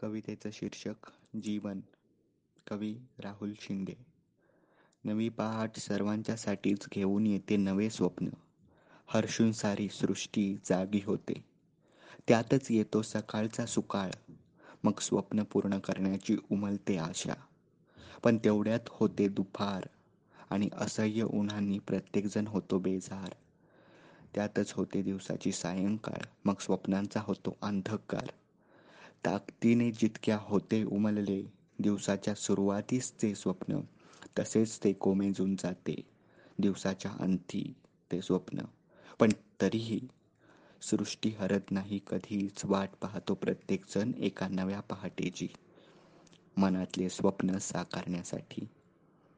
कवितेचं शीर्षक जीवन. कवी राहुल शिंदे. नवी पहाट सर्वांच्यासाठीच घेऊन येते नवे स्वप्न. हर्षून सारी सृष्टी जागी होते. त्यातच येतो सकाळचा सुकाळ. मग स्वप्न पूर्ण करण्याची उमलते आशा. पण तेवढ्यात होते दुपार. आणि असह्य उन्हांनी प्रत्येकजण होतो बेजार. त्यातच होते दिवसाची सायंकाळ. मग स्वप्नांचा होतो अंधकार. ताकदीने जितक्या होते उमलले दिवसाच्या सुरुवातीस ते स्वप्न तसेच ते कोमेजून जाते. दिवसाच्या अंती ते स्वप्न. पण तरीही सृष्टी हरत नाही कधीच वाट पाहतो प्रत्येकजण एका नव्या पहाटेची. मनातले स्वप्न साकारण्यासाठी